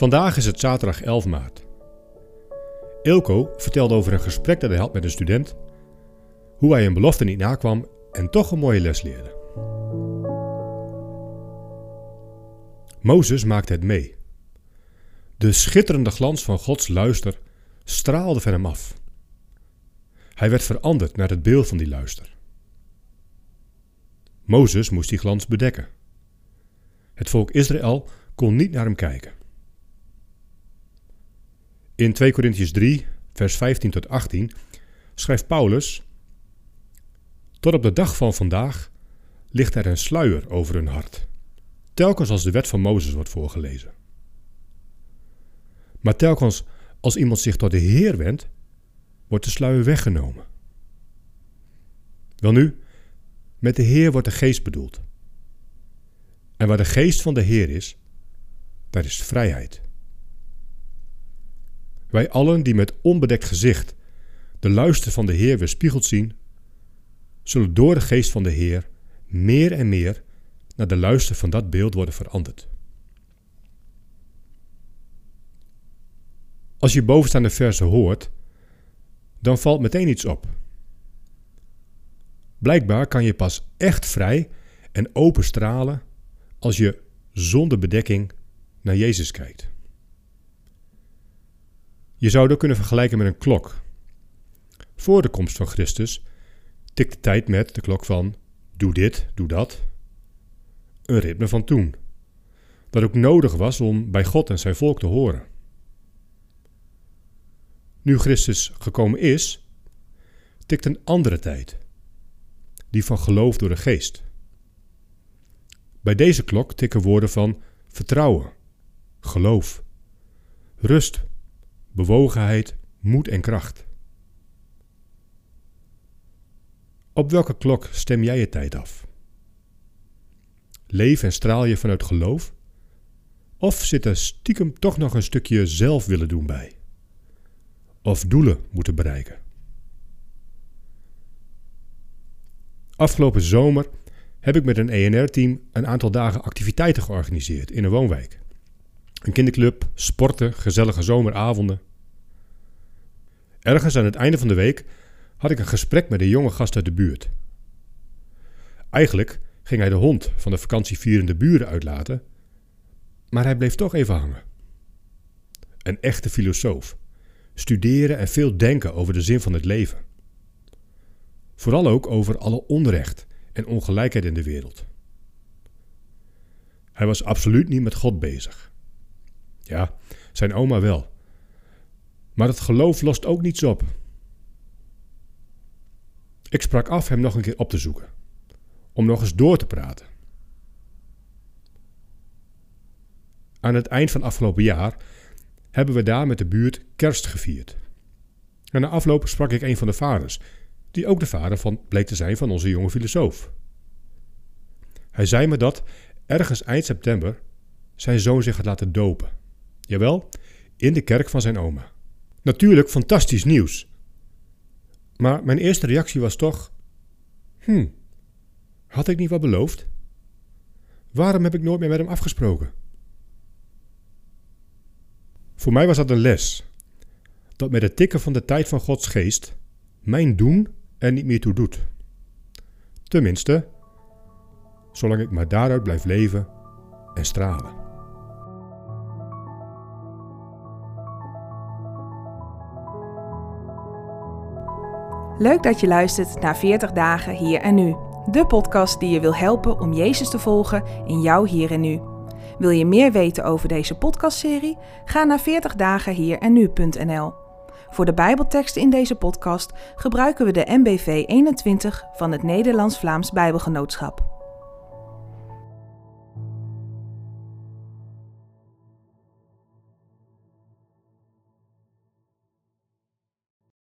Vandaag is het zaterdag 11 maart. Ilko vertelde over een gesprek dat hij had met een student, hoe hij een belofte niet nakwam en toch een mooie les leerde. Mozes maakte het mee. De schitterende glans van Gods luister straalde van hem af. Hij werd veranderd naar het beeld van die luister. Mozes moest die glans bedekken. Het volk Israël kon niet naar hem kijken. In 2 Corinthians 3, vers 15 tot 18 schrijft Paulus: Tot op de dag van vandaag ligt er een sluier over hun hart, telkens als de wet van Mozes wordt voorgelezen. Maar telkens als iemand zich tot de Heer wendt, wordt de sluier weggenomen. Welnu, met de Heer wordt de geest bedoeld. En waar de geest van de Heer is, daar is vrijheid. Wij allen die met onbedekt gezicht de luister van de Heer weerspiegeld zien, zullen door de geest van de Heer meer en meer naar de luister van dat beeld worden veranderd. Als je bovenstaande versen hoort, dan valt meteen iets op. Blijkbaar kan je pas echt vrij en open stralen als je zonder bedekking naar Jezus kijkt. Je zou ook kunnen vergelijken met een klok. Voor de komst van Christus tikt de tijd met de klok van doe dit, doe dat. Een ritme van toen. Dat ook nodig was om bij God en zijn volk te horen. Nu Christus gekomen is, tikt een andere tijd. Die van geloof door de geest. Bij deze klok tikken woorden van vertrouwen, geloof, rust, bewogenheid, moed en kracht. Op welke klok stem jij je tijd af? Leef en straal je vanuit geloof? Of zit er stiekem toch nog een stukje zelf willen doen bij? Of doelen moeten bereiken? Afgelopen zomer heb ik met een ENR-team een aantal dagen activiteiten georganiseerd in een woonwijk. Een kinderclub, sporten, gezellige zomeravonden. Ergens aan het einde van de week had ik een gesprek met een jonge gast uit de buurt. Eigenlijk ging hij de hond van de vakantievierende buren uitlaten, maar hij bleef toch even hangen. Een echte filosoof. Studeren en veel denken over de zin van het leven. Vooral ook over alle onrecht en ongelijkheid in de wereld. Hij was absoluut niet met God bezig. Ja, zijn oma wel. Maar het geloof lost ook niets op. Ik sprak af hem nog een keer op te zoeken, om nog eens door te praten. Aan het eind van afgelopen jaar hebben we daar met de buurt kerst gevierd. En na afloop sprak ik een van de vaders, die ook de vader van bleek te zijn van onze jonge filosoof. Hij zei me dat ergens eind september zijn zoon zich had laten dopen. Jawel, in de kerk van zijn oma. Natuurlijk fantastisch nieuws. Maar mijn eerste reactie was toch: Hm, had ik niet wat beloofd? Waarom heb ik nooit meer met hem afgesproken? Voor mij was dat een les. Dat met het tikken van de tijd van Gods geest mijn doen er niet meer toe doet. Tenminste, zolang ik maar daaruit blijf leven en stralen. Leuk dat je luistert naar 40 dagen hier en nu. De podcast die je wil helpen om Jezus te volgen in jouw hier en nu. Wil je meer weten over deze podcastserie? Ga naar 40dagenhierennu.nl. en nu.nl. Voor de Bijbelteksten in deze podcast gebruiken we de MBV 21 van het Nederlands-Vlaams Bijbelgenootschap.